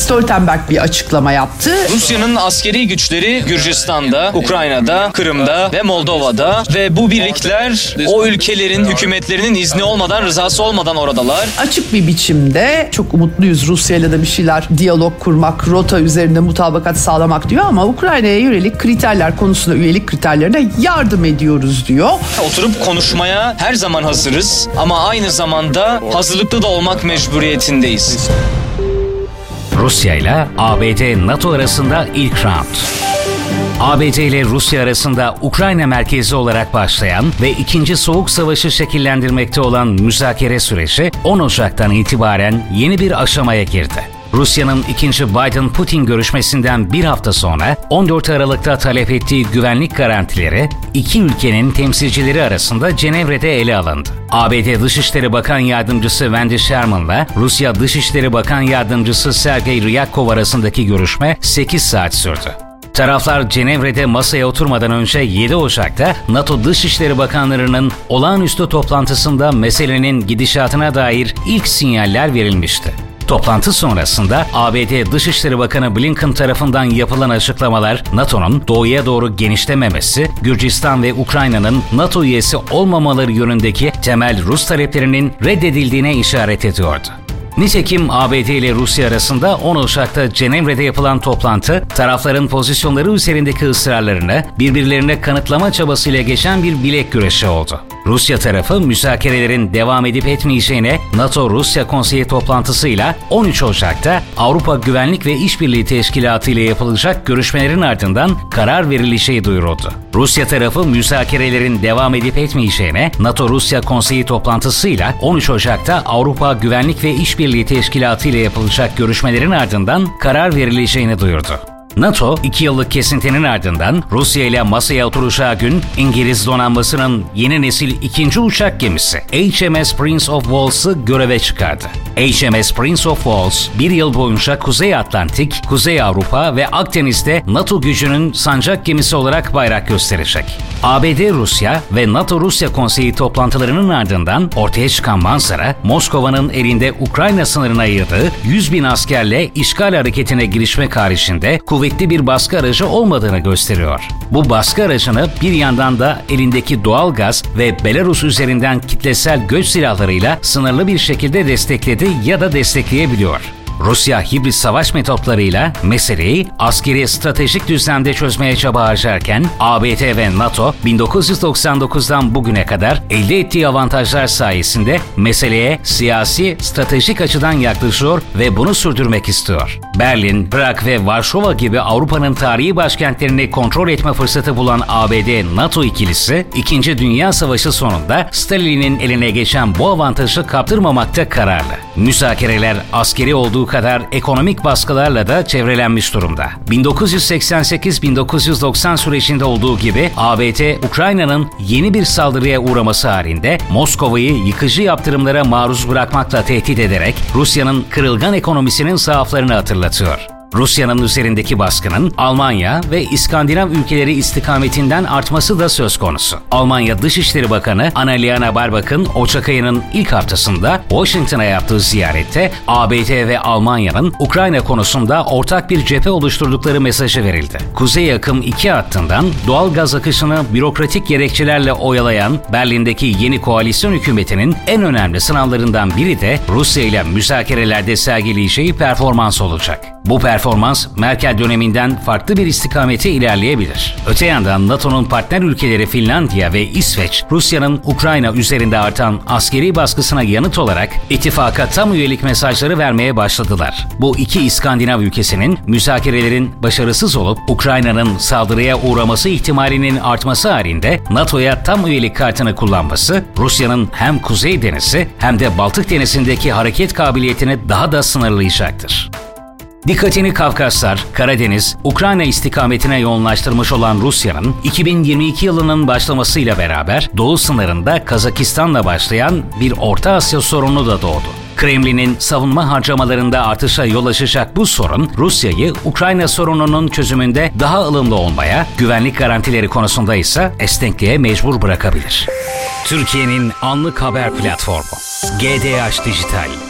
Stoltenberg bir açıklama yaptı. Rusya'nın askeri güçleri Gürcistan'da, Ukrayna'da, Kırım'da ve Moldova'da ve bu birlikler o ülkelerin hükümetlerinin izni olmadan, rızası olmadan oradalar. Açık bir biçimde çok umutluyuz Rusya ile de bir şeyler diyalog kurmak, rota üzerinde mutabakat sağlamak diyor ama Ukrayna'ya yönelik kriterler konusunda üyelik kriterlerine yardım ediyoruz diyor. Oturup konuşmaya her zaman hazırız ama aynı zamanda hazırlıklı da olmak mecburiyetindeyiz. Rusya ile ABD NATO arasında ilk round. ABD ile Rusya arasında Ukrayna merkezi olarak başlayan ve ikinci Soğuk Savaşı şekillendirmekte olan müzakere süreci 10 Ocak'tan itibaren yeni bir aşamaya girdi. Rusya'nın ikinci Biden-Putin görüşmesinden bir hafta sonra 14 Aralık'ta talep ettiği güvenlik garantileri iki ülkenin temsilcileri arasında Cenevre'de ele alındı. ABD Dışişleri Bakan Yardımcısı Wendy Sherman'la Rusya Dışişleri Bakan Yardımcısı Sergey Ryakov arasındaki görüşme 8 saat sürdü. Taraflar Cenevre'de masaya oturmadan önce 7 Ocak'ta NATO Dışişleri Bakanlarının olağanüstü toplantısında meselenin gidişatına dair ilk sinyaller verilmişti. Toplantı sonrasında ABD Dışişleri Bakanı Blinken tarafından yapılan açıklamalar NATO'nun doğuya doğru genişlememesi, Gürcistan ve Ukrayna'nın NATO üyesi olmamaları yönündeki temel Rus taleplerinin reddedildiğine işaret ediyordu. Nitekim ABD ile Rusya arasında 10 Ocak'ta Cenevre'de yapılan toplantı, tarafların pozisyonları üzerindeki ısrarlarını birbirlerine kanıtlama çabasıyla geçen bir bilek güreşi oldu. Rusya tarafı müzakerelerin devam edip etmeyeceğine NATO-Rusya Konseyi toplantısıyla 13 Ocak'ta Avrupa Güvenlik ve İşbirliği Teşkilatı ile yapılacak görüşmelerin ardından karar verileceği duyuruldu. Rusya tarafı müzakerelerin devam edip etmeyeceğine NATO-Rusya Konseyi toplantısıyla 13 Ocak'ta Avrupa Güvenlik ve İşbirliği Teşkilatı ile yapılacak görüşmelerin ardından karar verileceğini duyurdu. NATO, iki yıllık kesintinin ardından Rusya ile masaya oturacağı gün İngiliz donanmasının yeni nesil ikinci uçak gemisi HMS Prince of Wales'ı göreve çıkardı. HMS Prince of Wales, bir yıl boyunca Kuzey Atlantik, Kuzey Avrupa ve Akdeniz'de NATO gücünün sancak gemisi olarak bayrak gösterecek. ABD Rusya ve NATO Rusya Konseyi toplantılarının ardından ortaya çıkan manzara, Moskova'nın elinde Ukrayna sınırına yığdığı 100 bin askerle işgal hareketine girişmek haricinde kuvvetli bir baskı aracı olmadığını gösteriyor. Bu baskı aracını bir yandan da elindeki doğal gaz ve Belarus üzerinden kitlesel göç silahlarıyla sınırlı bir şekilde destekledi ya da destekleyebiliyor. Rusya hibrit savaş metotlarıyla meseleyi askeri stratejik düzlemde çözmeye çaba harcarken ABD ve NATO 1999'dan bugüne kadar elde ettiği avantajlar sayesinde meseleye siyasi stratejik açıdan yaklaşıyor ve bunu sürdürmek istiyor. Berlin, Prag ve Varşova gibi Avrupa'nın tarihi başkentlerini kontrol etme fırsatı bulan ABD-NATO ikilisi, İkinci Dünya Savaşı sonunda Stalin'in eline geçen bu avantajı kaptırmamakta kararlı. Müzakereler askeri olduğu kadar ekonomik baskılarla da çevrelenmiş durumda. 1988-1990 sürecinde olduğu gibi ABD, Ukrayna'nın yeni bir saldırıya uğraması halinde Moskova'yı yıkıcı yaptırımlara maruz bırakmakla tehdit ederek Rusya'nın kırılgan ekonomisinin zaaflarını hatırlatıyor. Rusya'nın üzerindeki baskının Almanya ve İskandinav ülkeleri istikametinden artması da söz konusu. Almanya Dışişleri Bakanı Annalena Baerbock'ın Ocak ayının ilk haftasında Washington'a yaptığı ziyarette ABD ve Almanya'nın Ukrayna konusunda ortak bir cephe oluşturdukları mesajı verildi. Kuzey akım 2 hattından doğal gaz akışını bürokratik gerekçelerle oyalayan Berlin'deki yeni koalisyon hükümetinin en önemli sınavlarından biri de Rusya ile müzakerelerde sergileyeceği performans olacak. Bu performans Merkel döneminden farklı bir istikamete ilerleyebilir. Öte yandan NATO'nun partner ülkeleri Finlandiya ve İsveç, Rusya'nın Ukrayna üzerinde artan askeri baskısına yanıt olarak ittifaka tam üyelik mesajları vermeye başladılar. Bu iki İskandinav ülkesinin müzakerelerin başarısız olup Ukrayna'nın saldırıya uğraması ihtimalinin artması halinde NATO'ya tam üyelik kartını kullanması, Rusya'nın hem Kuzey Denizi hem de Baltık Denizi'ndeki hareket kabiliyetini daha da sınırlayacaktır. Dikkatini Kafkaslar, Karadeniz, Ukrayna istikametine yoğunlaştırmış olan Rusya'nın 2022 yılının başlamasıyla beraber doğu sınırında Kazakistan'la başlayan bir Orta Asya sorunu da doğdu. Kremlin'in savunma harcamalarında artışa yol açacak bu sorun Rusya'yı Ukrayna sorununun çözümünde daha ılımlı olmaya, güvenlik garantileri konusunda ise esnekliğe mecbur bırakabilir. Türkiye'nin anlık haber platformu GDH Dijital